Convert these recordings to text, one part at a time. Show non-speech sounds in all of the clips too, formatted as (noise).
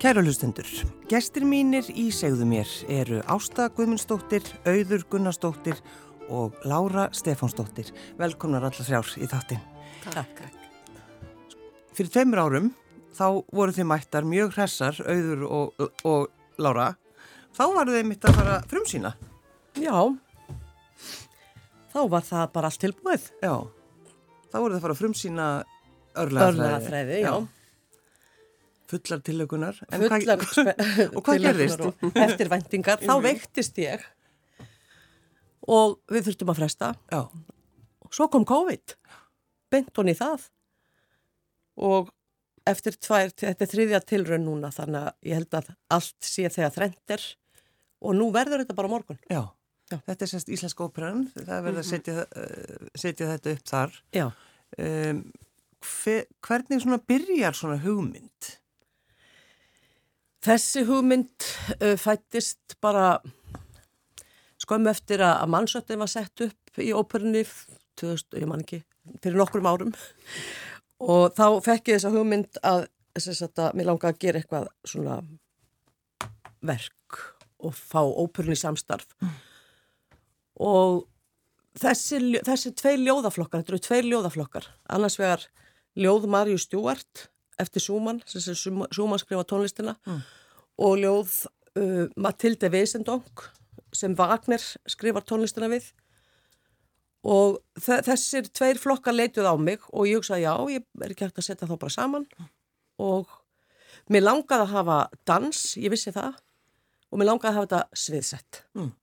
Kæra hlustendur, gestir mínir í segðu mér eru Ásta Guðmundsdóttir, Auður Gunnarsdóttir og Lára Stefánsdóttir. Velkomnar allar þrjár í þáttin. Takk. Fyrir tveimur árum þá voru þið mættar mjög hressar, Auður og, og Lára. Þá varu þið mitt að fara frum sína. Já, þá var það bara allt tilbúið. Já, þá voru þið að fara frum sína örlæðafræði. Örlæðafræði, já. Fullar tillökunar. Fullar (laughs) og hvað gerðist? Eftir vendingar, þá veiktist ég og við þurftum að fresta. Já. Svo kom COVID, bent hún í það og eftir tvær, þetta er þriðja tilraun núna þannig að ég held að allt sé þegar þrendir og nú verður þetta bara morgun. Já, Já. þetta er semst Íslensk óperan, það verður að mhm. setja, uh, setja þetta upp þar. Um, hver, hvernig svona byrjar svona hugmynd? Þessi hugmynd uh, fættist bara skömmu eftir að, að mannsöttin var sett upp í óperunni, 2000, ég man ekki, fyrir nokkrum árum og þá fekk ég þessa hugmynd að, að mér langa að gera eitthvað svona verk og fá óperunni samstarf mm. og þessi, þessi tvei ljóðaflokkar, þetta eru tvei ljóðaflokkar, annars vegar ljóð Marju Stjúart eftir Súmann, Súmann skrifa tónlistina mm. Og ljóð uh, Matilde Weisendong sem Wagner skrifar tónlistina við. Og þessir tveir flokkar leituð á mig og ég hugsaði já, ég er ekki hægt að setja þá bara saman. Og mér langaði að hafa dans, ég vissi það og mér langaði að hafa þetta sviðsett. Mm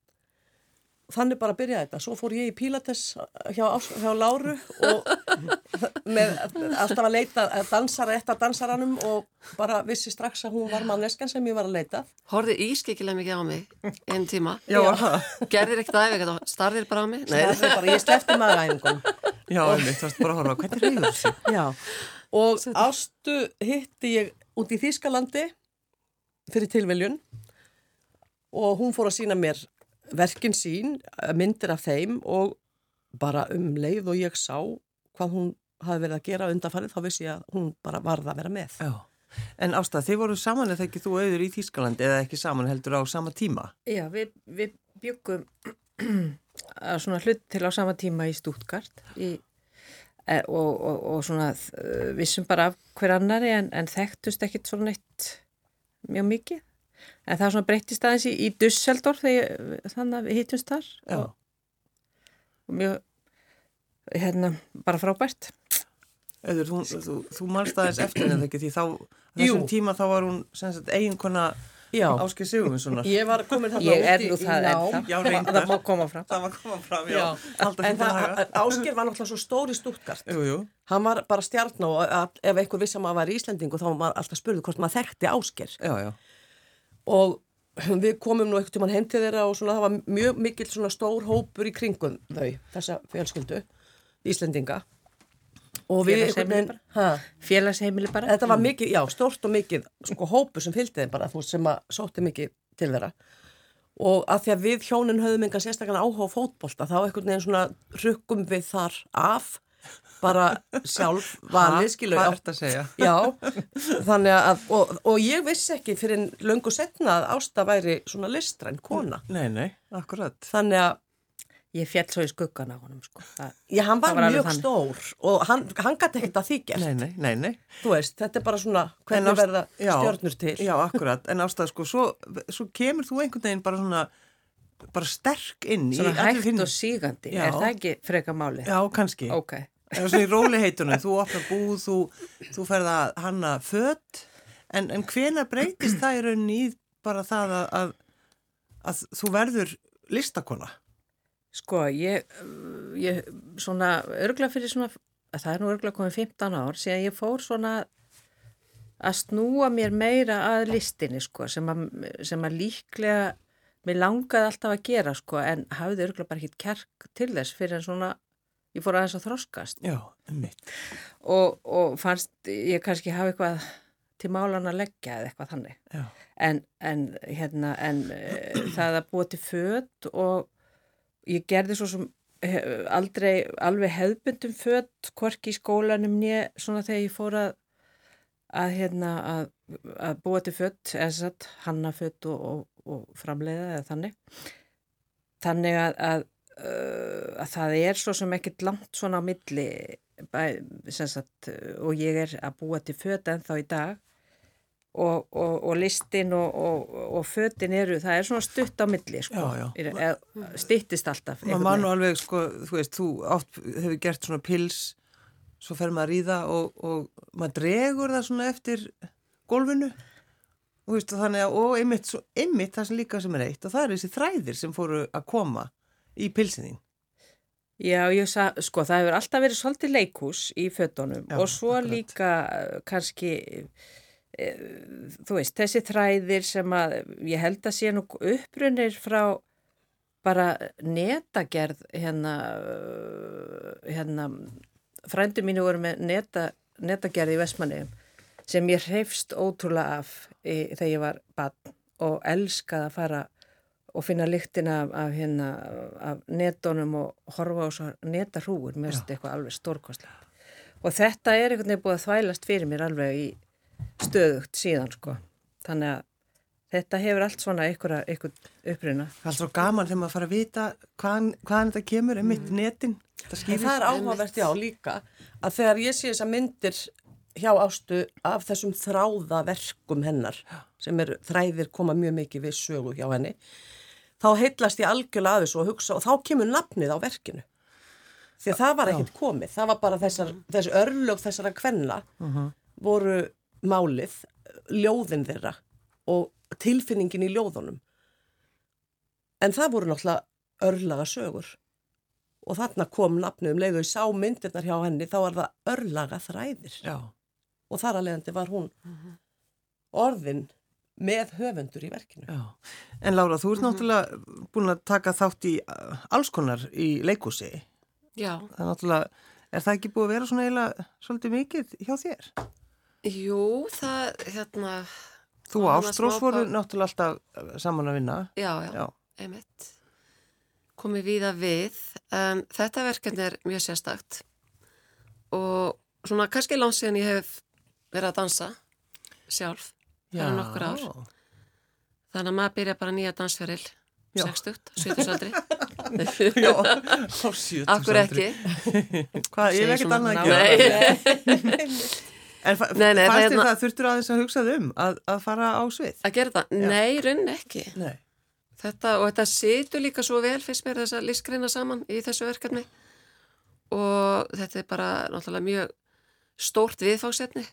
þannig bara byrjaði þetta. Svo fór ég í Pilates hjá, hjá Láru og (laughs) með alltaf að leita að dansara eftir dansaranum og bara vissi strax að hún var manneskan sem ég var að leita. Horði ískikilega mikið á mig einn tíma. Já. Gerðir ekkert aðeins, starðir bara á mig? Starðir bara, ég slefti maður æfingum. Já, einmitt, það varst bara að horfa, hvernig reyður þessi? Já, og ástu hitti ég út í Þýskalandi fyrir tilveljun og hún fór að sína mér verkin sín, eh, myndir af þeim og bara um leið og ég sá hvað hún hafi verið að gera undanfarið þá vissi ég að hún bara varða að vera með. Já. En Ástað, þið voru saman eða ekki þú auður í Þýskaland eða ekki saman heldur á sama tíma? Já, við, við byggum (clears throat) svona hlut til á sama tíma í Stútgart í, e, og, og, og svona vissum bara af hver annari en, en þekktust ekkit svona eitt mjög mikið en það er svona breyttist aðeins í, í Dusseldorf þegar þannig að við hýtjumst þar og, og mjög hérna bara frábært. Eður, þú, þú, þú mannst aðeins eftir þetta ekki því þá þessum Jú. tíma þá var hún eiginkona Áskil Sigurvinssonar. Ég var komin þarna Ég er nú það ennþá. Það má koma fram. Það má koma fram, já, já. En Áskil var náttúrulega svo stóri stúrkart Hann var bara stjarn og ef einhver vissi að var í Íslandingu þá var maður alltaf spurðið hvort maður þekkti Áskil Já, já og við komum nú ekkert um hann heim til þeirra og svona það var mjög mikill svona stór hópur í kringum þau, þessa fjölskyldu Íslendinga. Og við félagsheimili bara? Þetta var mikið, já, stórt og mikið sko hópur sem fylgdi þeim bara, þú veist, sem að sótti mikið til þeirra. Og að því að við hjónin höfum enga sérstaklega áhuga á fótbolta þá ekkert neginn svona rukkum við þar af bara sjálf valið, skilu. Hvað ert að segja? Já, þannig að, og, og ég vissi ekki fyrir löngu setna að Ásta væri svona listræn kona. Nei, nei, akkurat. Þannig að Ég fjall svo í skuggan á honum sko. Það, Já, hann var, var mjög stór og hann, hann gæti ekkert að því gert. Nei, nei, nei, nei. Þú veist, þetta er bara svona hvernig ást, verða stjórnur til. Já, akkurat, en ástæða sko, svo, svo kemur þú einhvern veginn bara svona, bara sterk inn svona í... Svona hægt og sígandi, Já. er það ekki freka máli? Já, kannski. Ok. Það er svona í róliheitunum, þú opnar búð, þú, þú ferða hanna fött, en, en hvena breytist það í rauninni í bara það að, að, að þú verður listakona? Sko, ég, ég svona örgla fyrir svona, það er nú örgla komið 15 ár, síðan ég fór svona að snúa mér meira að listinni, sko, sem að, sem að líklega, mér langaði alltaf að gera, sko, en hafði örgla bara hitt kærk til þess fyrir en svona ég fór aðeins að þroskast. Já, og, og fannst ég kannski hafa eitthvað til málan að leggja eða eitthvað þannig. En, en, hérna, en e, það að búa til född og ég gerði svo sem he, aldrei alveg hefðbundum född hvorki í skólanum nýja svona þegar ég fór að að, hérna, að, að búa til satt, hanna fött og, og, og framleiða eða þannig. Þannig að, að, uh, að það er svo sem ekkert langt svona á milli bæ, sagt, og ég er að búa til fött ennþá í dag og, og, og listin og, og fötin eru, það er svona stutt á milli sko, Já, já. Eða styttist alltaf. maður veginn. nú alveg, sko, þú veist, þú átt, hefur gert svona pils, svo fer maður að ríða og, og maður dregur það svona eftir gólfinu og, og og einmitt, svo, einmitt það sem líka sem er eitt og það er þessi þræðir sem fóru að koma í pilsin þín. Já, ég sa, sko, það hefur alltaf verið svolítið leikús í fötunum Já, og svo akkurat. líka eh, kannski, e, þú veist, þessi þræðir sem að ég held að sé nú upprunir frá bara netagerð hérna, eh, hérna, frændu mínu voru með neta, netagerð í Vestmanniðum sem ég hreifst ótrúlega af í, þegar ég var barn og elskaði að fara og finna lyktina af, af, hérna, af netunum og horfa á svo netarhúur, mér finnst þetta eitthvað alveg stórkostlega. Og þetta er einhvern veginn búið að þvælast fyrir mér alveg í stöðugt síðan, sko. Þannig að þetta hefur allt svona einhverja, uppruna. Það er svo gaman þegar maður fara að vita hvaðan, hvaðan þetta kemur, einmitt netin. Það það er áhugavert, já, líka að þegar ég sé þessar myndir hjá ástu af þessum þráðaverkum hennar sem er þræðir koma mjög mikið við sögu hjá henni þá heitlast ég algjörlega að þessu og hugsa og þá kemur nafnið á verkinu. Því að það var ekkert komið. Það var bara þessar, þessi örlög þessara kvenna voru málið, ljóðin þeirra og tilfinningin í ljóðunum. En það voru náttúrulega örlaga sögur. Og þarna kom nafnu um leið og ég sá myndirnar hjá henni þá var það örlaga þræðir. Já, og þar að leiðandi var hún orðin með höfundur í verkinu. já. En Lára, þú ert náttúrulega búin að taka þátt í uh, alls konar í leikúsi. Já, Það er náttúrulega, er það ekki búið að vera svona eiginlega svolítið mikið hjá þér? jú, það, hérna, Þú Ástrós voru náttúrulega alltaf uh, saman að vinna. já, já, Já, einmitt, komið víða við, en þetta verkefni er mjög sérstakt og svona kannski langt síðan ég hef verið að dansa sjálf, er nokkur ár. Þannig að maður byrja bara nýja dansferil, Já. 60, 70-saldri. (laughs) Já, á sjötugsaldri. Akkur ekki. (laughs) Hvað, ég Segir ekkert annað að gera. (laughs) Nei. En fannst það er þér ná- það, þurftur aðeins að hugsa um að, að fara á svið? Að gera það? Nei, raunin ekki. Nei. Þetta, og þetta situr líka svo vel fyrst mér þess að listgreina saman í þessu verkefni og þetta er bara náttúrulega mjög stórt viðfásetni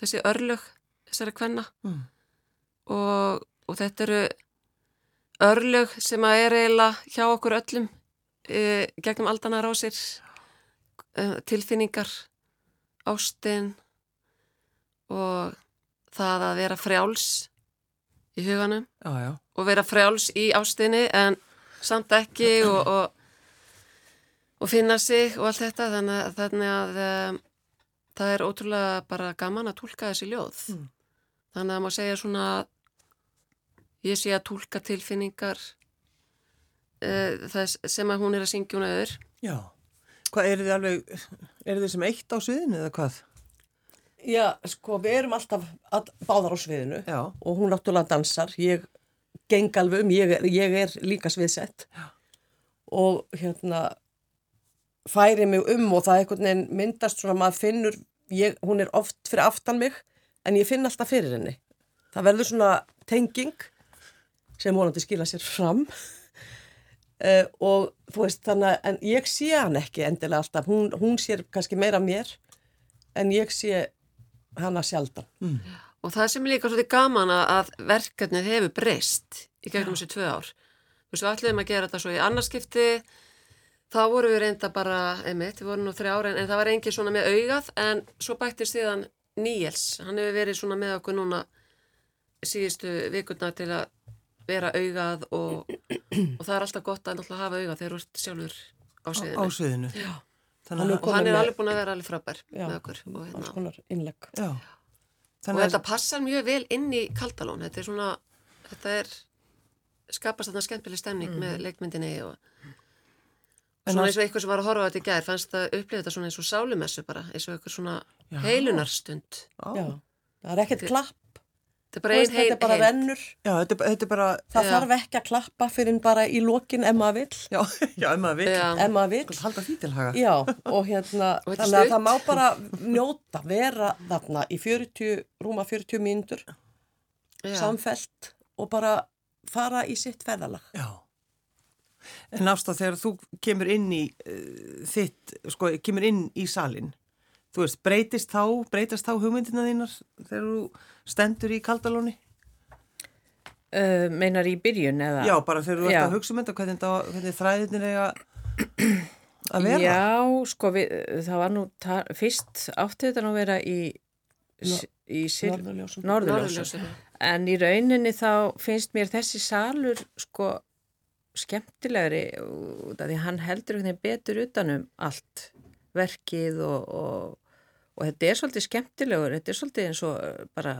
þessi örlög þessari kvenna Mm. og, og þetta eru örlög sem að er eiginlega hjá okkur öllum e, gegnum aldanar á sér e, tilfinningar ástin og það að vera frjáls í huganum Já, já. og vera frjáls í ástinni en samt ekki (clears throat) og, og, og finna sig og allt þetta þannig, að- þannig að um, það er ótrúlega bara gaman að tólka þessi ljóð Mm. Þannig að maður segja svona að ég sé að tólka tilfinningar uh, þess sem að hún er að syngja hún öður Já. Hvað, eru þið alveg, eru þið sem eitt á sviðinu eða hvað? Já, sko, við erum alltaf all, báðar á sviðinu Já. og hún náttúrulega dansar, ég geng alveg um, ég, er- ég er líka sviðsett Já. og hérna færi mig um og það einhvern veginn myndast svona maður finnur, ég, hún er oft fyrir aftan mig en ég finn alltaf fyrir henni. Það verður svona tenging sem vonandi skila sér fram. Uh, (laughs) og þú veist þannig að en ég sé hann ekki endilega alltaf, hún, hún sér kannski meira mér en ég sé hana sjaldan. og það sem er líka svolítið gaman að- að verkefnið hefur breyst í gegnum þessi tvö ár. Þú veist við ætluðum að gera þetta svo í annarskipti. Þá voru við reynda bara einmitt, við vorum nú þrjá ára en, en það var engin svona með augað. En svo bættist síðan Níels, hann hefur verið svona með okkur núna síðustu vikundna til að vera augað og, og það er alltaf gott að náttúrulega hafa augað þegar þú ert sjálfur á Á, á sviðinu sviðinu. Já. Þannig Hann er og hann er alveg búin að vera alveg frábær Já, með okkur og, hérna, konar innlegg. já. og þetta að, passar mjög vel inn í Kaldalón þetta er svona þetta er skapast þarna skemmtileg stemning með leikmyndinni og svona eins og eitthvað sem var að horfa á þetta í gær fannst það upplifið þetta svona eins og sálumessu bara eins og eitthvað svona. Heilunarstund. Já, það er ekkert klapp, Þetta er bara veist, ein heil, þetta er bara rennur, Já, þetta, er- þetta er bara, það Já. þarf ekki að klappa fyrir bara í lokin ef maður vill, já, já, ef maður vil, Já. ef maður vill. skal halda því til haga. Já, og hérna, Og þannig að það má bara njóta, vera þarna í 40, rúma 40 mínútur, Já. samfelt og bara fara í sitt ferðalag. Já. En ástað þegar þú kemur inn í uh, þitt, sko, kemur inn í salin, þú veist, breytist þá, breytast þá hugmyndina þínar þegar þú stendur í kaldalóni? Uh, meinar í byrjun eða? Já, bara þegar þú ert að hugsa um þetta, hvernig, hvernig þræðinir eiga að vera. Já, sko, við, það var nú, fyrst átti þetta nú að vera í, Nor- í Norðurljósum. norðurljósum. En í rauninni þá finnst mér þessi salur, sko, skemmtilegri út af því hann heldur einhvern veginn betur utanum allt verkið og, og, og þetta er svolítið skemmtilegur, þetta er svolítið eins og uh, bara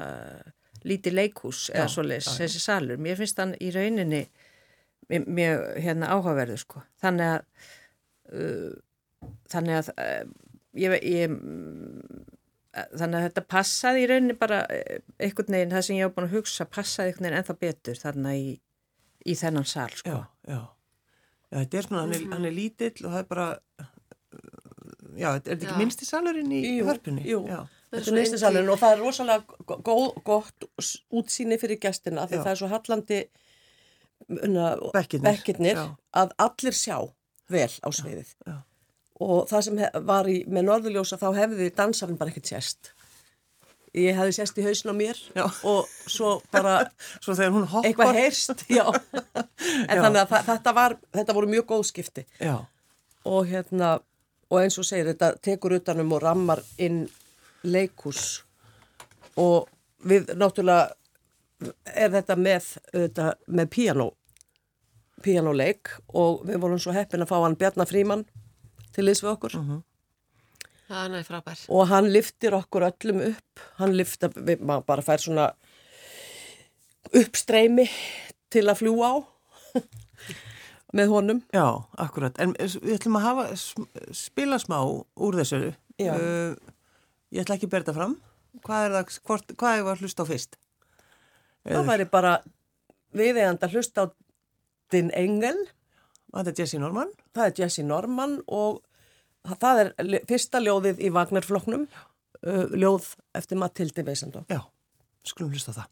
lítið leikhús eða já. þessi salur. Mér finnst hann í rauninni mjög, hérna áhugaverðu, sko. Þannig að, uh, þannig að uh, ég, ég mm, þannig að þetta passaði í rauninni bara eh, einhvern veginn, það sem ég hef búin að hugsa passaði einhvern veginn ennþá betur þarna í, í þennan sal sko. Já, já. Já, þetta er svona, hann er, hann er lítill og það er bara, já, þetta er þetta ekki Já. minnsti salurinn í Jú, hörpunni? jú. Já, Þetta er svona minnsti salurinn og það er rosalega gó- góð, gott útsýni fyrir gestina því það er svo hallandi unna, Bekkirnir, bekkirnir já. að allir sjá vel á sviðið. já. Og það sem var í, með norðurljósa þá hefði dansarinn bara ekkert sést. Ég hefði sést í hausin á mér Já. og svo bara (laughs) Svo þegar hún hoppar. eitthvað heyrst, já. (laughs) En Já. þannig að þetta, var, þetta voru mjög góð skipti. Já, og hérna og eins og segir þetta tekur utanum og rammar inn leikus og við náttúrulega er þetta með, þetta, með piano pianoleik og við vorum svo heppin að fá hann Bjarnar Fríman til liðs við okkur. Það er næði frábær. og hann liftir okkur öllum upp. Hann liftar, við, maður bara fær svona uppstreymi til að fljúa á með honum já, akkurat. En við ætlum að hafa, spila smá úr þessu. Já. Uh, ég ætla ekki að berða fram. Hvað er það, hvort, hvað er það að hlusta á fyrst? það væri bara viðeigandi að hlusta á Din Engel Þetta er Jesse Norman. það er Jesse Norman og það er fyrsta ljóðið í Vagnarfloknum, uh, ljóð eftir Matildi Veisandó. Já, skulum hlusta það.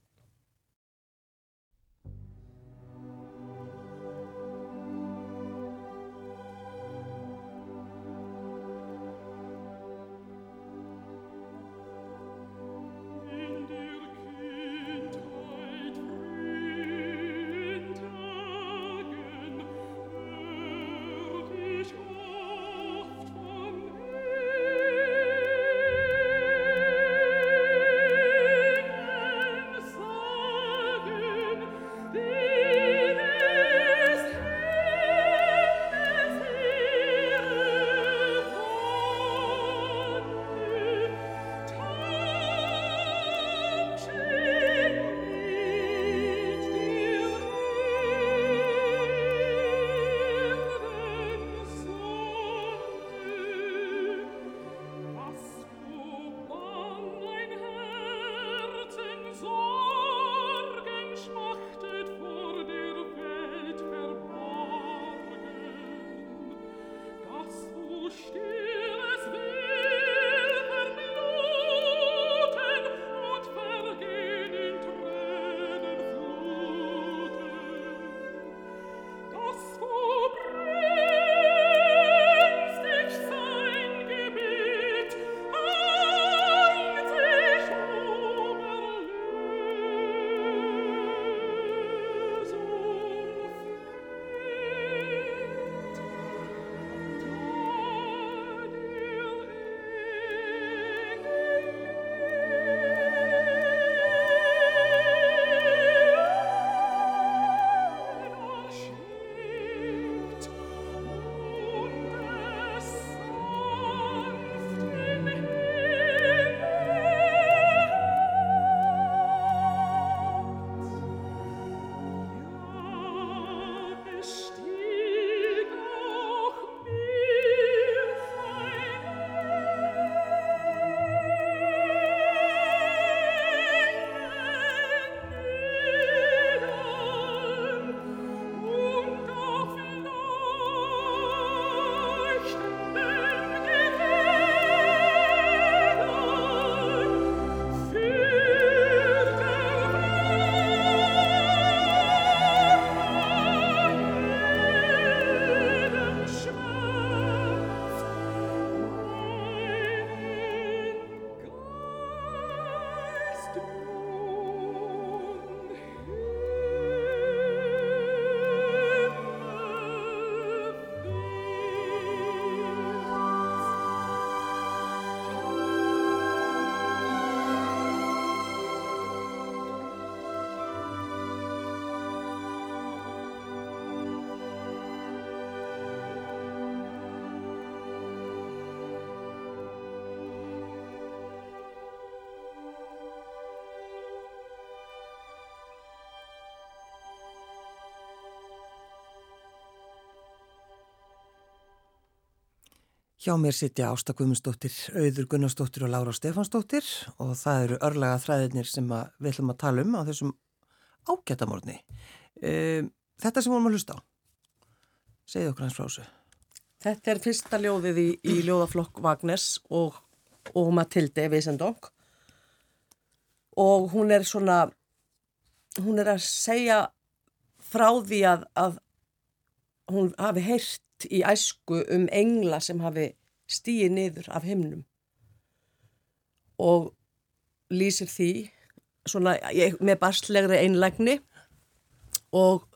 Hjá mér sitja Ásta Guðmundsdóttir, Auður Gunnarsdóttir og Lára Stefansdóttir og það eru örlega þræðinir sem við ætlum að tala um á þessum ágættamorni. Um, þetta sem vorum að hlusta á, segið okkur hans frá þessu. Þetta er fyrsta ljóðið í, í ljóðaflokk Vagners og, og Matilde Weisendonk og hún er svona, hún er að segja frá því að, að hún hafi heyrt í æsku um engla sem hafi stíið niður af himnum. Og lýsir því svona ég, með barslegri einlægni og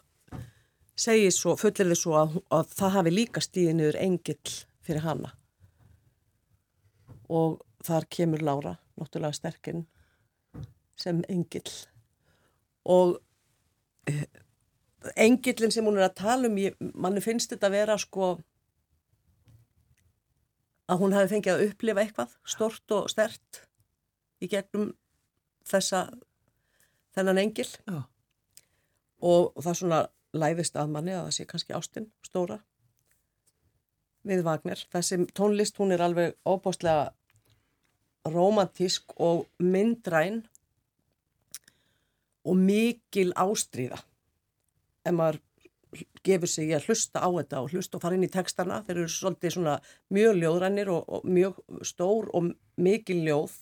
segir svo, fullir þið svo að, að það hafi líka stíðið niður engill fyrir hana. Og þar kemur Lára náttúrulega sterkinn sem engill. Og eh, engillin sem hún er að tala um ég, manni finnst þetta að vera sko að hún hafi fengið að upplifa eitthvað stort og stert í gegnum þessa þennan engil Já. og, og það svona læðist að manni að það sé kannski ástin stóra við Vagner. Þessi tónlist hún er alveg óbáslega romantísk og myndræn og mikil ástríða ef maður gefur sig að hlusta á þetta og hlusta og fara inn í textana þeir eru svolítið svona mjög ljóðrænir og, og mjög stór og mikil ljóð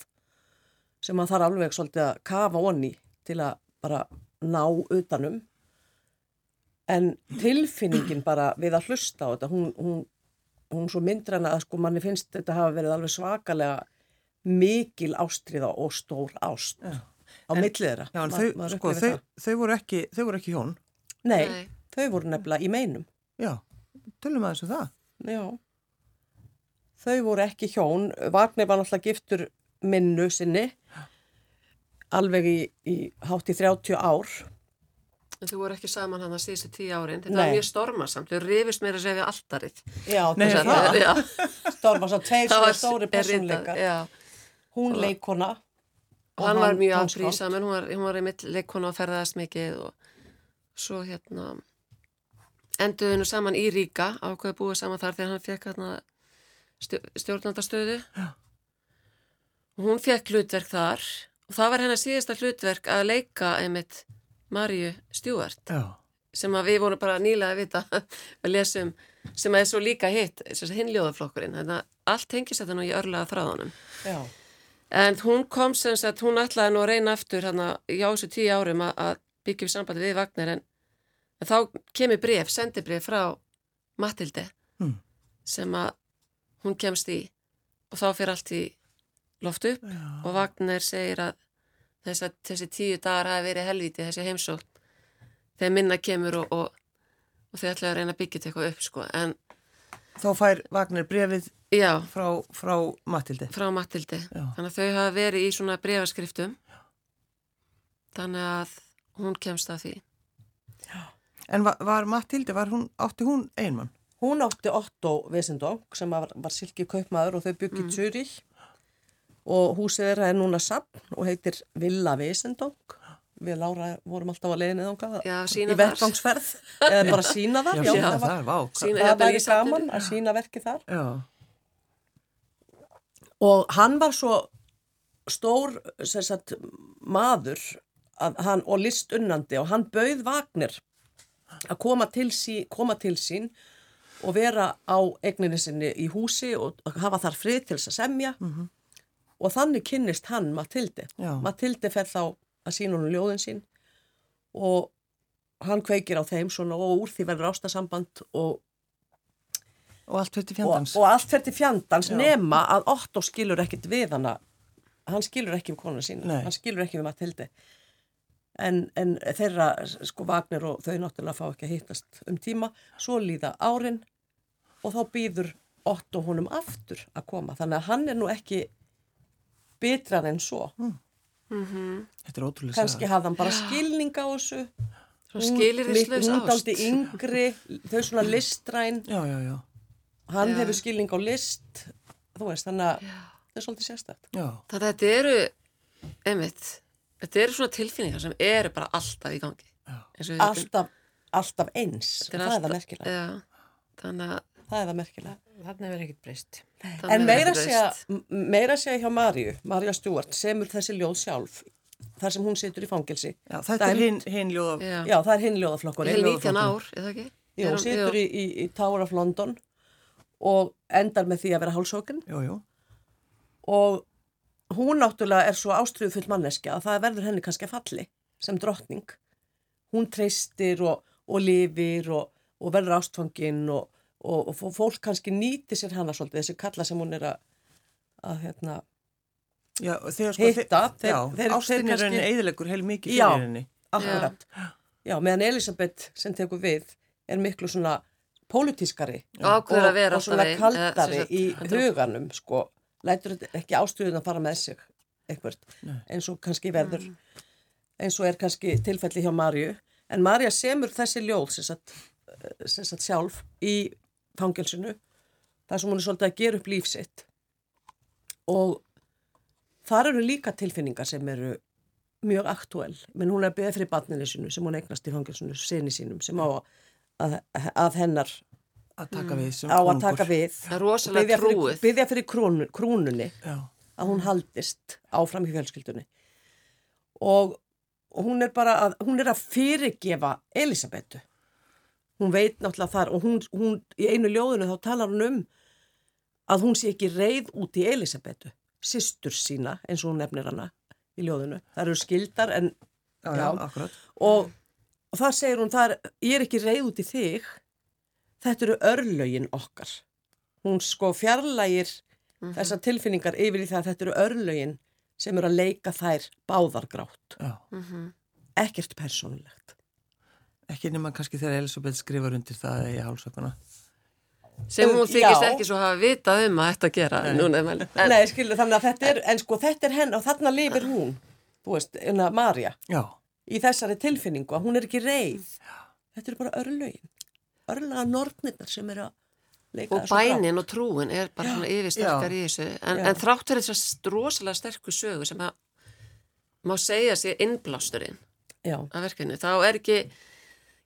sem maður þarf alveg svolítið að kafa onni til að bara ná utanum en tilfinningin bara við að hlusta á þetta hún, hún, hún svo myndræna að sko manni finnst þetta hafa verið alveg svakalega mikil ástríða og stór ást Já. á en Ma- þau, sko, þau, þau, voru ekki, þau voru ekki hjón. Nei, Nei. þau voru nefnilega í meinum. Já, tölum aðeins um það. Já. Þau voru ekki hjón. Vagnir var náttúrulega giftur minnu sinni alveg í, í hátt í 30 ár. En þú voru ekki saman hann að síðustu tíu árin. Þetta Nei. var mjög stormasamt. Þau rifist meira að segja við alltarið. Já, Nei, að það? Já, Storma svo tveir var stóri er personleikar. Já, Hún leikona. og hann var mjög tónskáld. afbrísamen. Hún var, hún var einmitt leikona og ferðaðast mikið og svo hérna enduðu nú saman í Ríka ákveði búið saman þar þegar hann fekk hérna stjó- stjórnandastöðu. Og hún fekk hlutverk þar og það var hennar síðasta hlutverk að leika einmitt Marju Stjúart. Já. sem að við vorum bara nýlega að vita (laughs) að lesum, sem að er svo líka hitt að allt tengist þetta nú í örlega þráðunum Já. en hún kom sem sagt, hún ætlaði nú að reyna aftur hérna já þessu tíu árum að, upp sambandi við Vagner en, en þá kemur bref, sendi bref frá Matilde Mm. sem að hún kemst í og þá fyrir allt í loft upp Já. og Vagner segir að þess að þessi tíu dagar hafi verið helviti þessi heimsótt þegar minna kemur og, og, og þau ætlaði að reyna að byggja þetta eitthvað upp sko. en Þá fær Vagner brefið já, frá, frá Matildi. frá Matildi Já. þannig að þau hafa verið í svona brefaskriftum þannig að hún kemst að því En var, var Matildi, var hún, átti hún einmann? Hún átti Otto Vesendong sem var, var silki kaupmaður og þau byggði mm. Zürich og húsið þeirra er núna sapn og heitir Villa Vesendong. Við Lára vorum alltaf að leiðinni þangað Já, í sína þar. vettvangsferð eða bara sína það. Já, Já, sína það, var. Sína- það væri í gaman að sína verkið þar. Já, Og hann var svo stór sem sagt, maður að hann, og listunnandi og hann bauð Vagner að koma til, sí, koma til sín og vera á eigninni sinni í húsi og hafa þar frið til þess að semja og þannig kynnist hann Matildi. Já. Matildi fer þá að sína honum ljóðin sín og hann kveikir á þeim svona og úr því verður ástasamband og og allt fyrir og, fjandans. og allt fer til fjandans Já. nema að Otto skilur ekkit við hana hann skilur ekki við konuna sína Nei. hann skilur ekki við Matildi en, en þeirra sko Vagner og þau náttúrulega fá ekki að hittast um tíma. Svo líða árin og þá býður Otto honum aftur að koma. Þannig að hann er nú ekki bitrar en svo. Þetta er ótrúlega kannski hafði hann bara skilning á þessu. Hún ást. daldi yngri þau svona listræn. Já, já, já. hann Já. hefur skilning á list þú veist, þannig að það er svolítið sérstætt Já, þannig að þetta eru einmitt, þetta eru svona tilfinningar sem eru bara alltaf í gangi Já. Eins og við vitum. alltaf, alltaf eins það er það alltaf- merkilega já, þannig að það er það merkilega Þarna hefur ekkert breyst. Þannig En að meira þetta segja, breyst. m- meira segja hjá Marju, Marja Stjúart, semur þessi ljóð sjálf, þar sem hún situr í fangelsi. Já, þetta er hinn, hinn ljóða... Já. Það er hinn ljóðaflokkur. Heil 19 ár, eða ekki? Jú, Er hún- situr í, í, í Tower of London og endar með því að vera hálsókin Jú, jú. og hún náttúrulega er svo ástriðu full manneskja að það verður henni kannski að falli sem drottning. Hún treystir og, og lifir og, og verður ástfangin og, og, og fólk kannski nýti sér hana svolítið, þessi kalla sem hún er að, að hérna, Já, þegar Hitta, þeir, já, þeir- ástin þeir er kannski- henni eðilegur heil mikið Já. fyrir henni. akkurat. Já, meðan Elisabeth sem tekur við er miklu svona pólitískari Og svona kaldari í huganum sko, lætur ekki ástuðun að fara með sig eitthvað, eins og kannski verður eins og er kannski tilfelli hjá Marju, en Marja semur þessi ljóð sem sagt, eh, sem sagt sjálf í fangelsinu þar sem hún er svolítið að gera upp líf sitt. Og þar eru líka tilfinningar sem eru mjög aktúel, menn hún er að beða fyrir barninu sinu sem hún eignast í fangelsinu, sinni sínum sem á að, að hennar Að taka við sem á að taka við. Það er rosalega biðja fyrir, trúið. biðja fyrir krúnu, krúnunni Já, að hún haldist áfram í fjölskyldunni. Og og hún er bara að, hún er að fyrirgefa Elisabetu hún veit náttúrulega þar og hún, hún í einu ljóðinu þá talar hún um að hún sé ekki reið út í Elisabetu systur sína eins og hún nefnir hana í ljóðinu, það eru skildar en já, já, Já. akkurat. og, og það segir hún það er, ég er ekki reið út í þig þetta eru örlögin okkar. Hún sko fjarlægir þessar tilfinningar yfir í það að þetta eru örlögin sem eru að leika þær báðargrátt Já. ekkert persónulegt. Ekki nema kannski þegar Elisabeth skrifar undir það í hálsökuna. Sem hún þykist Já. ekki svo hafa vita um að þetta gera. Núna, en, en, Nei, skilu, þannig að þetta er, en sko þetta er henn og þarna lifir hún, þú veist, enna Marja Já, í þessari tilfinningu að hún er ekki reið. Þetta eru bara örlögin örlaga nornirnar sem eru að leika og bænin og trúin er bara svona yfirsterkar í þessu. En, en þrátt fyrir þess rosalega sterku sögu sem að má segja sér innblásturinn af verkefni, þá er ekki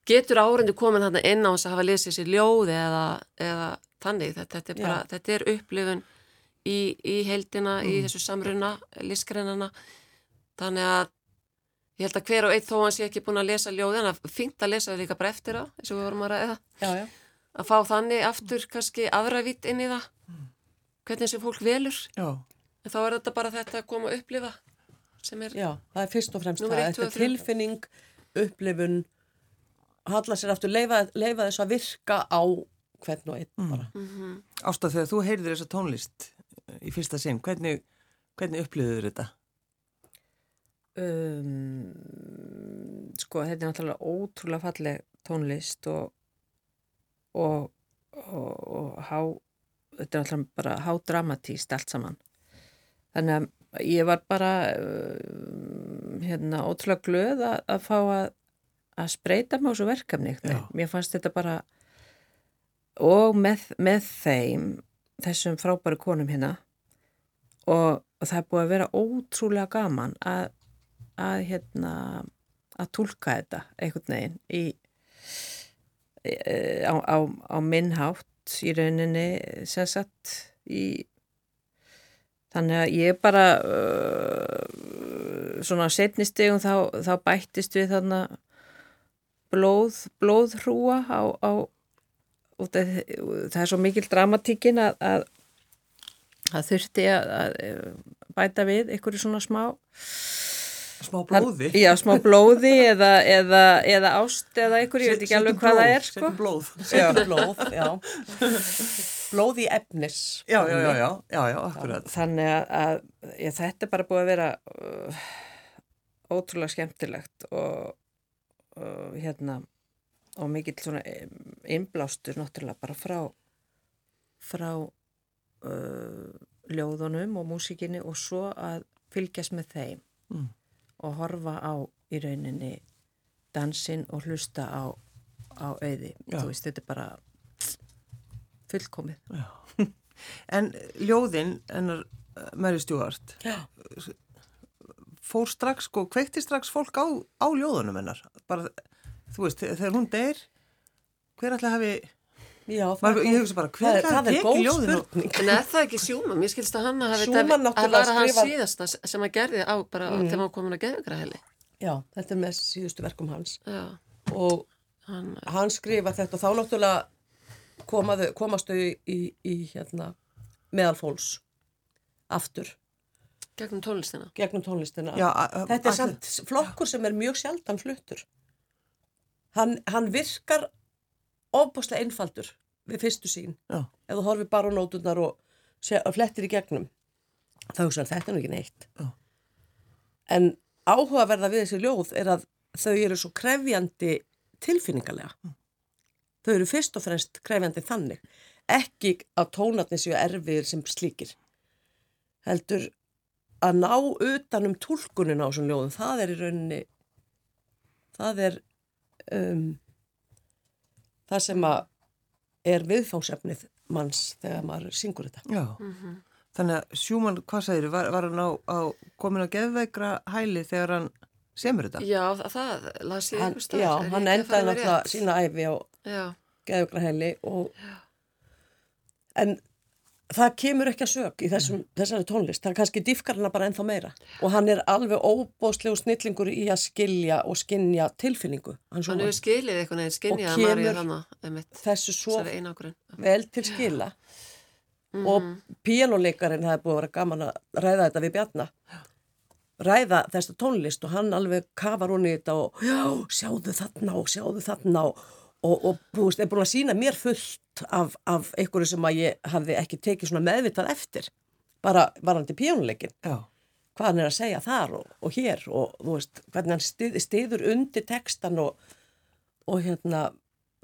getur árendi komin hann inn á þess að hafa lesið sér ljóð eða, eða þannig, þetta, þetta er bara Já. þetta er upplifun í, í heildina, í þessu samruna listgreinana þannig að ég held að hver og einn þó hann sé ekki búin að lesa ljóðin að fínt að lesa það líka bara eftir á eins og við vorum að ræða, já, já, að fá þannig aftur kannski aðra vitt inn í það. Hvernig sem fólk velur. Já, en þá er þetta bara þetta að koma að upplifa sem er já, það er fyrst og fremst það, þetta er tilfinning, upplifun halla sér aftur, leifa, leifa þess að virka á hvern og einn bara. Ásta þegar þú heyrðir þessa tónlist í fyrsta sinn, hvernig, hvernig upplýður þetta? Um, sko þetta er náttúrulega ótrúlega falleg tónlist og og, og, og há, þetta er náttúrulega bara hádramatíst allt saman. Þannig að ég var bara um, hérna ótrúlega glöð að, að fá að að spreita á þessu verkefni mér fannst þetta bara og með, með þeim þessum frábæru konum hérna og, og það er búið að vera ótrúlega gaman að, að hérna að tólka þetta einhvern veginn í, e, á, á, á minnhátt í rauninni sem sagt í þannig að ég bara uh, svona á setni stegum þá, þá bættist við þarna blóð, blóðhrúa á, á það, það er svo mikil dramatíkin að, að það þurfti að, að bæta við einhverju svona smá Smá blóði? já, smá blóði eða, eða, eða ást eða einhverju, ég veit ekki alveg hvað það er sko. Blóð. Blóð, já (laughs) blóð í efnis Já, já, já, já, já, já, akkurat. þannig að, að já, þetta er bara búið að vera uh, ótrúlega skemmtilegt og, og hérna og mikill svona innblástur náttúrulega bara frá frá uh, ljóðunum og músikinni og svo að fylgjast með þeim Mm. Og horfa á í rauninni dansinn og hlusta á, á auði. Já. Þú veist, þetta er bara fullkomið. (laughs) En ljóðin, ennar Mary Stewart, Já. fór strax, sko, kveikti strax fólk á, á ljóðunum hennar. Bara, þú veist, þegar hún deyr, hver ætla hafi Já, það Maður, ég hugsa bara, það hver er, það er góð spurning. En er það ekki Sjúman? Mér skilst að hann að var hann skrifar- síðasta sem hann gerði á bara mm. þegar hann komin að geðugra heli. Já, þetta er með síðustu verkum hans Já, og hann, hann skrifa þetta og þá náttúrulega komaðu, komast þau í, í, í hérna, meðalfóls aftur gegnum tónlistina. gegnum tónlistina. Já, þetta er samt flokkur sem er mjög sjaldan fluttur. Hann, hann virkar ofbúslega einfaldur við fyrstu sín. Já. Ef þú horfir bara á nótunar og, og flettir í gegnum, þá hugsa hann þetta er nú ekki neitt. Já. En áhugaverða við þessi ljóð er að þau eru svo krefjandi tilfinningarlega. Þau eru fyrst og fremst krefjandi þannig. Ekki að tónarnir séu erfiðir sem slíkir. Heldur að ná utanum túlkunin á þessum ljóðum, það er í rauninni, það er um, það sem að er viðfánsefnið manns þegar maður syngur þetta. Já, þannig að Sjúmann, hvað segir, var, var hann á, á komin á geðveikra hæli þegar hann semur þetta? Já, það, það las ég einhver stað. já, er hann endaði náttúrulega sína æfi á Já, geðugraheli og en það kemur ekki að sög í þessum, þessari tónlist, það kannski dýfkar hana bara ennþá meira. Og hann er alveg óbóðslegu snillingur í að skilja og skinja tilfinningu. Hann hann hefur skilið eitthvað neginn, skinnið að kemur þannig, einmitt, þessu svo vel til skila. Og píjánuleikarin það er búið að vera gaman að ræða þetta við Bjarna ræða þessa tónlist og hann alveg kafar hún í þetta og já, sjáðu þarna og sjáðu þarna og, og, og búist, er búin að sína mér fullt af, af einhverju sem að ég hafði ekki tekið svona meðvitað eftir bara varandi píjánuleikin Já, hvað hann er að segja þar og, og hér og þú veist, hvernig hann stið, stiður undir textan og, og hérna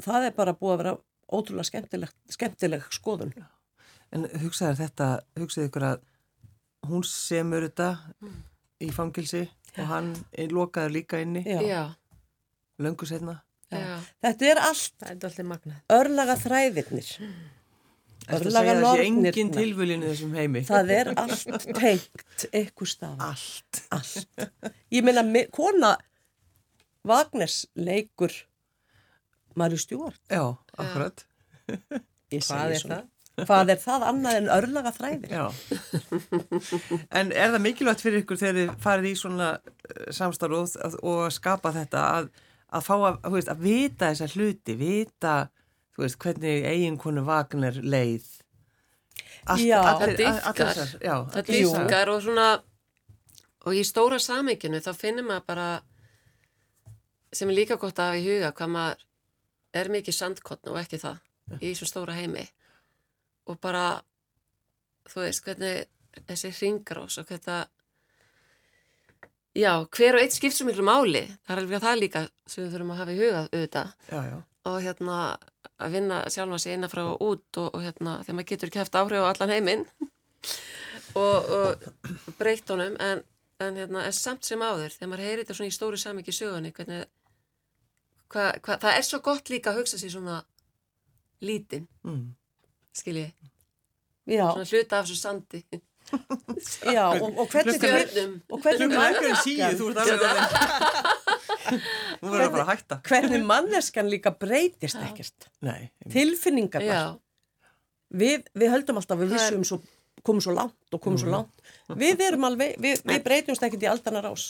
það er bara búið að vera ótrúlega skemmtileg, skemmtileg skoðun. En hugsaður þetta, hugsaðu ykkur að hún semur þetta í fangilsi og hann lokaður líka inni, Já. Já, löngu setna. Já, Þetta er allt magnað. örlaga þræðirnir. Þetta Örlaga heimi. Það er allt tengt ykkur stað. Allt. Allt. Ég meina, me- kona Vagners leikur Marju Stjórn. Já, akkurat. Hvað er það? Hvað er það annað en örlaga þræðir? Já. en er það mikilvægt fyrir ykkur þegar þið farið í svona eh, samstarf og, og að skapa þetta að, að fá að, veist, að vita þessa hluti, vita, veist, hvernig eiginkonu Wagner leið. Allt, Já. allir- Það Já, það dýfkar og svona, og í stóra samenginu þá finnir maður bara, sem er líka gott að hafa í huga, hvað maður er mikið sandkotn og ekki það í þessum stóra heimi og bara, þú veist, hvernig þessi hringrós og hvernig já, hver og eitt skipt svo miklu máli, það er alveg það líka sem við þurfum að hafa í huga auðvitað. Já, já. og hérna að vinna sjálfa sig eina frá og út og, og hérna þegar maður getur haft áhrif á allan heiminn. (laughs) Og, og breytt honum en, en hérna en samt sem áður þegar maður heyrir þetta svona í stóru samingi sögunni hvernig hva, hva, það er svo gott líka að hugsa sér svona lítinn, Mm. skilji? Já, svona hluta af þessu sandi (laughs) já, og, og hvernig, og hvernig, Klukkan síu, þú ert alveg að (laughs) Nú verður bara að hætta. hvernig manneskan líka breytist ekkert. Já, Við, við höldum alltaf, við vissum svo, komum svo langt og komum svo langt. Við erum alveg, við, við breytumst ekkert í aldanar ás.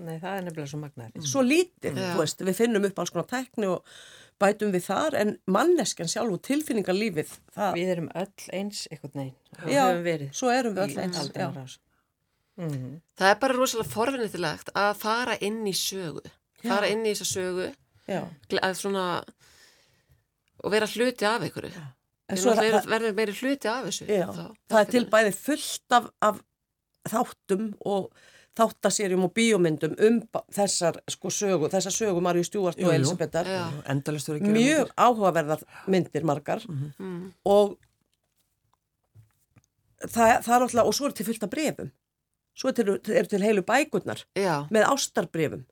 Nei, það er nefnilega svo magnað. Svo lítið, Já. þú veist, við finnum upp alls konar tækni og bætum við þar, en manneskjan sjálf og tilfinningarlífið, það, Við erum öll eins eitthvað og já, svo erum við öll eins. Já. rás. Mhm. það er bara rosalega forvinnilegt að fara inn í sögu fara inn í þessa sögu Já. að svona og vera hluti af ykkur En svo er það, verður meiri hluti af þessu já, þá- það er til bæði fullt af, af þáttum og þáttaserjum og bíómyndum um þessar sko sögu, þessar sögu Marju Stjúart Jú, og. Elisabethar. Mjög áhugaverðar myndir margar mm, og það, það er alltaf, og svo er til fullt af brefum. Svo er til, er til heilu bækurnar já, með ástarbrefum.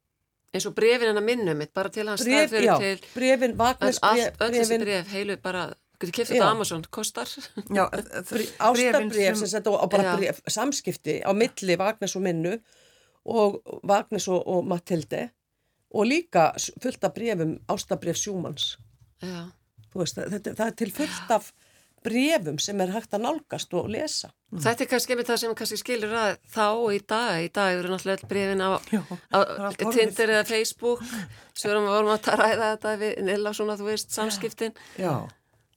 eins og brefin hennar minnum mitt bara til hans Bref, staðfyrir já, til brefin, Vagnars allt, öll þessi bref, heilu bara getur kipt Já. þetta á Amazon, kostar Já, (laughs) ástarbref sem þetta og bara bref, samskipti á milli Vagnars og Minnu og Vagnars og, og Matilde og líka fullt af brefum já, Þú veist, þetta, það er til fullt af brefum sem er hægt að nálgast og lesa. Þetta er kannski með það sem kannski skilur að þá og í dag, í dag eru náttúrulega öll brefin á, Já, á það er. Tinder eða Facebook erum við vorum að ræða þetta við Nilla svona, þú veist, samskiptin. Já,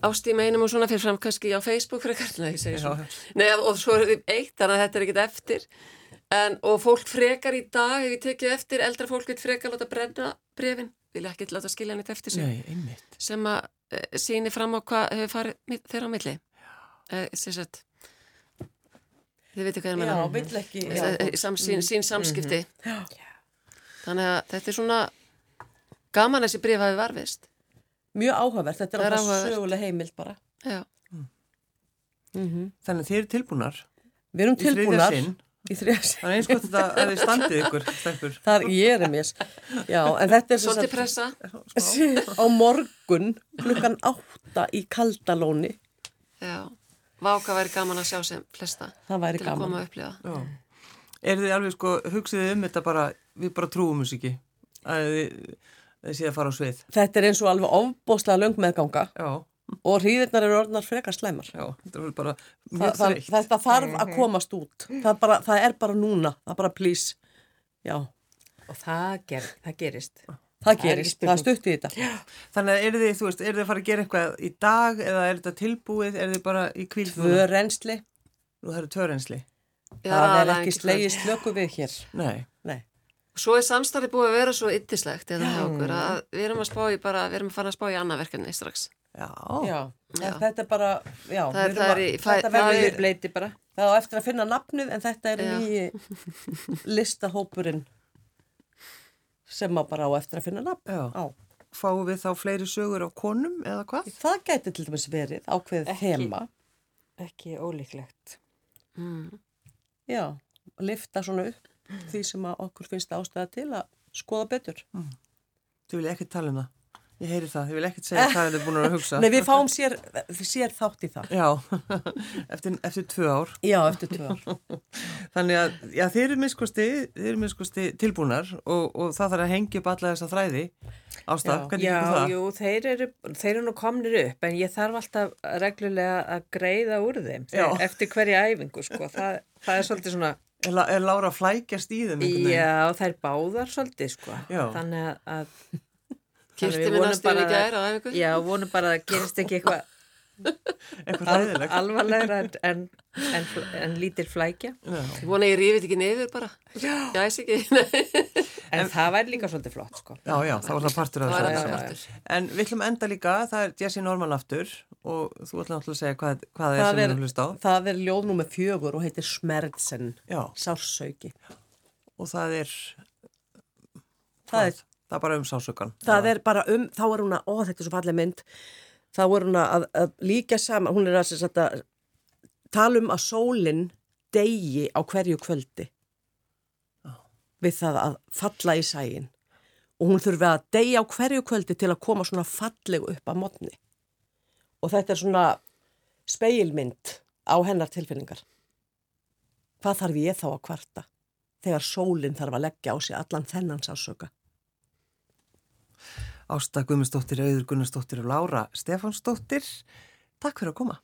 ást í meinum og svona fyrir fram kannski á Facebook fyrir hvernig ég segi svona Nei, og svo er þið eitt, þannig að þetta er ekkit eftir en, og fólk frekar í dag hef ég tekið eftir, eldra fólk vil frekar láta brenna brefin, vilja ekki láta skilja neitt eftir sig nei, einmitt. sem að e, síni fram á hvað hefur farið þeirra á milli e, sem sagt þið veitir hvað ég Já, meina vill ekki. E, Já, e, sam, sín, sín samskipti þannig að þetta er svona gaman að þessi bref hafi varfist mjög áhugavert. Þetta er Það er alltaf áhugavert. söguleg heimild bara. já, Þannig að þið eru tilbúnar Við erum í þriðja tilbúnar. sinn. Í sinn. Það er eins gott þetta að þið standið ykkur, stelpur. Það er ég er mér. Já, en þetta er svolítið pressa (laughs) á morgun klukkan átta í Kaldalóni. já, váka væri gaman að sjá sem flesta Það væri til að gaman. koma að upplifa Já. Er þið alveg sko, hugsið þið um þetta bara, við bara trúum þess ekki að þið, þið séð að fara á svið. Þetta er eins og alveg ofbóðslega löng meðganga Já, og hríðirnar eru orðnar frekar slæmar. já, þetta er bara Þa, mjög það, þetta þarf að komast út. Það, bara, það er bara núna. Það er bara please. Já, Og það, ger, það gerist. það er gerist. Það er stutt í þetta. Þannig að eru þið, þú veist, eru þið að fara að gera eitthvað í dag eða er þetta tilbúið, eru þið bara í kvíld Tvö reynsli. Nú það eru tvörensli. Já, Það er ekki ekki slegið slöku við hér. Nei, Nei. Svo er samstarfið búið að vera svo yndislegt eða hjá okkur að við erum að spá í bara, við erum að fara að spá í annað verkefni strax. Já, Já. Já. Þetta er bara, já. Það það er að- þetta verður- er- bleiti bara. Það á eftir að finna nafnið en þetta er nýji (laughs) listahópurinn sem að bara á eftir að finna nafn. Á. fáum við þá fleiri sögur af konum eða hvað? Það gæti til dæmis verið ákveðið þema. Ekki ólíklegt. Mm. Já, lifta svona upp því sem að okkur finnst ástæða til að skoða betur. Þú vil ekki tala um það. Ég heyri það, ég vil ekkert segja hvað þið er búin að (laughs) hugsa. Nei, við fáum sér, sér þátt í það. Já, (laughs) eftir, eftir tvö ár. Já, eftir tvö ár. (laughs) Þannig að, já, þeir eru miskusti, þeir eru miskusti tilbúnar og, og það þarf að hengja upp alla þessa þræði. Ástaf, Já. hvernig Já, gengur það? jú, þeir eru, þeir eru nú komnir upp en ég þarf alltaf reglulega að greiða úr þeim Já. þeir, eftir hverja æfingu, sko. Það, það er svolítið svona, Er, er Lára flækjast í þeim? já, þær báðar svolítið, sko. Já. Þannig að- Kýrti við bara í að- gær á æfingu. Já, vonum bara að gerist ekki eitthvað (laughs) Eitthvað al, hræðilegt. alvarlegra en, en, en, en lítil flækja. Já. Ég vona að ég rífið ekki niður bara. Já. Gæs ekki. (laughs) Nei. En það væri líka svolítið flott, sko. Já, já, það var það partur af þessu. já, já. En við ætlum enda líka, það er Jesse Norman aftur og þú ætlum alltaf að segja hvað, hvað það er sem við erum hlust á. það er ljóð númer fjögur og heitir Smerðsen, Já, sársauki. og það er, Það er, það er bara um sásökan. það er bara um, þá er hún að, ó þetta er svo falleg mynd, þá er hún að, að líka saman, hún er að, sem sagt að tala um að sólinn degi á hverju kvöldi. Við það að falla í sægin og hún þurfi að deyja á hverju kvöldi til að koma svona fallegu upp að modni og þetta er svona speilmynd á hennar tilfinningar. Hvað þarf ég þá að kvarta þegar sólinn þarf að leggja á sig allan þennan sásöka Ásta Guðmundsdóttir, Auður Gunnarsdóttir og Lára Stefansdóttir. Takk fyrir að koma.